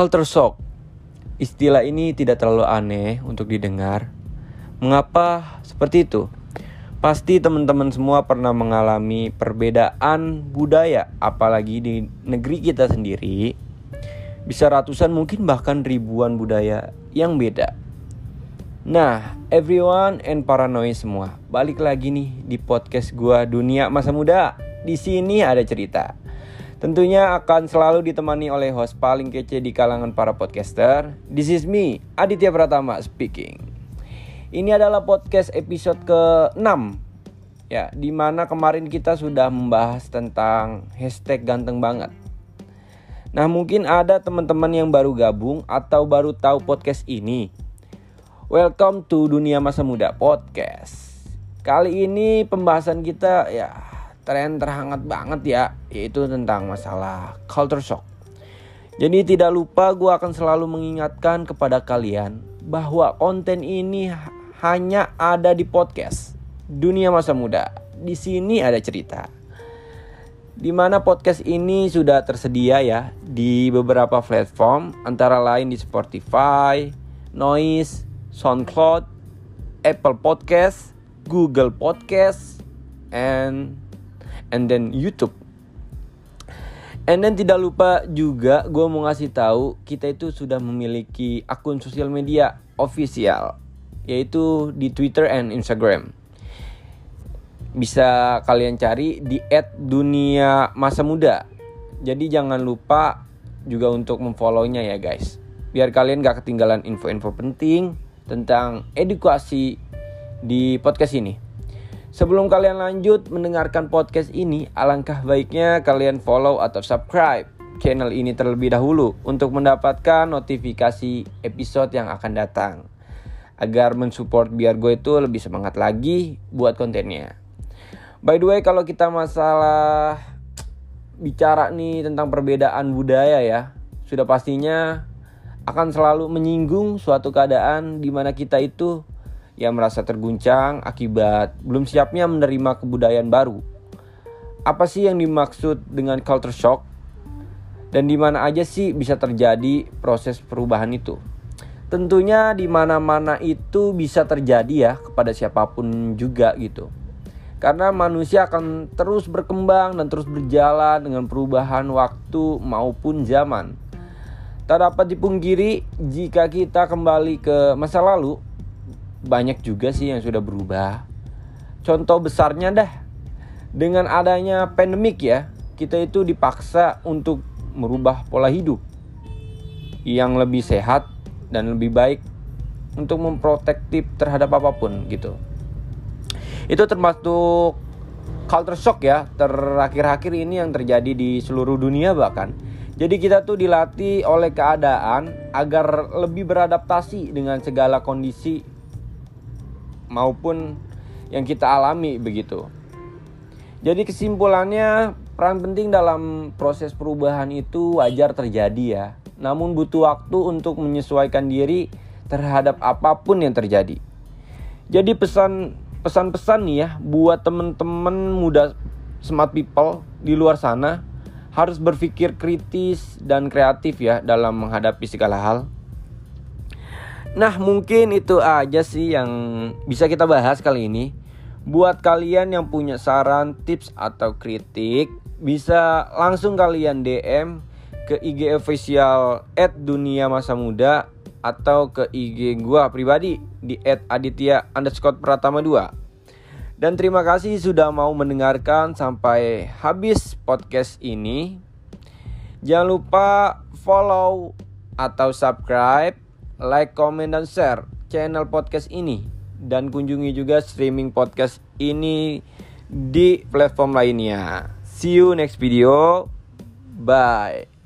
Culture shock. Istilah ini tidak terlalu aneh untuk didengar. Mengapa seperti itu? Pasti teman-teman semua pernah mengalami perbedaan budaya, apalagi di negeri kita sendiri. Bisa ratusan, mungkin bahkan ribuan budaya yang beda. Nah, everyone and paranoid semua. Balik lagi nih di podcast gua Dunia Masa Muda. Di sini ada cerita. Tentunya akan selalu ditemani oleh host paling kece di kalangan para podcaster. This is me, Aditya Pratama speaking. Ini adalah podcast episode ke-6 ya, di mana kemarin kita sudah membahas tentang hashtag ganteng banget. Nah mungkin ada teman-teman yang baru gabung atau baru tahu podcast ini. Welcome to Dunia Masa Muda Podcast. Kali ini pembahasan kita ya tren terhangat banget ya, yaitu tentang masalah culture shock. Jadi tidak lupa gue akan selalu mengingatkan kepada kalian bahwa konten ini hanya ada di podcast Dunia Masa Muda. Di sini ada cerita. Di mana podcast ini sudah tersedia ya di beberapa platform antara lain di Spotify, Noise, SoundCloud, Apple Podcast, Google Podcast, and and then YouTube. And then tidak lupa juga gue mau ngasih tahu kita itu sudah memiliki akun sosial media official yaitu di Twitter and Instagram. Bisa kalian cari di @dunia masa muda. Jadi jangan lupa juga untuk memfollownya ya guys. Biar kalian gak ketinggalan info-info penting tentang edukasi di podcast ini. Sebelum kalian lanjut mendengarkan podcast ini, alangkah baiknya kalian follow atau subscribe channel ini terlebih dahulu untuk mendapatkan notifikasi episode yang akan datang. Agar mensupport biar gue itu lebih semangat lagi buat kontennya. By the way, kalau kita masalah bicara nih tentang perbedaan budaya ya, sudah pastinya akan selalu menyinggung suatu keadaan di mana kita itu yang merasa terguncang akibat belum siapnya menerima kebudayaan baru. Apa sih yang dimaksud dengan culture shock? Dan di mana aja sih bisa terjadi proses perubahan itu? Tentunya di mana-mana itu bisa terjadi ya kepada siapa pun juga gitu. Karena manusia akan terus berkembang dan terus berjalan dengan perubahan waktu maupun zaman. Tak dapat dipungkiri jika kita kembali ke masa lalu, banyak juga sih yang sudah berubah. Contoh besarnya dah, dengan adanya pandemik ya, kita itu dipaksa untuk merubah pola hidup yang lebih sehat dan lebih baik untuk memprotektif terhadap apa pun gitu. Itu termasuk culture shock ya, terakhir-akhir ini yang terjadi di seluruh dunia bahkan. Jadi kita tuh dilatih oleh keadaan agar lebih beradaptasi dengan segala kondisi maupun yang kita alami begitu. Jadi kesimpulannya peran penting dalam proses perubahan itu wajar terjadi ya. Namun butuh waktu untuk menyesuaikan diri terhadap apa pun yang terjadi. Jadi pesan pesan-pesan nih ya buat temen-temen muda smart people di luar sana harus berpikir kritis dan kreatif ya dalam menghadapi segala hal. Nah, mungkin itu aja sih yang bisa kita bahas kali ini. Buat kalian yang punya saran, tips atau kritik, bisa langsung kalian DM ke IG official at dunia masa muda atau ke IG gua pribadi di at aditya underscore pratama 2 dan terima kasih sudah mau mendengarkan sampai habis podcast ini jangan lupa follow atau subscribe like, comment, dan share channel podcast ini. Dan kunjungi juga streaming podcast ini di platform lainnya. See you next video. Bye.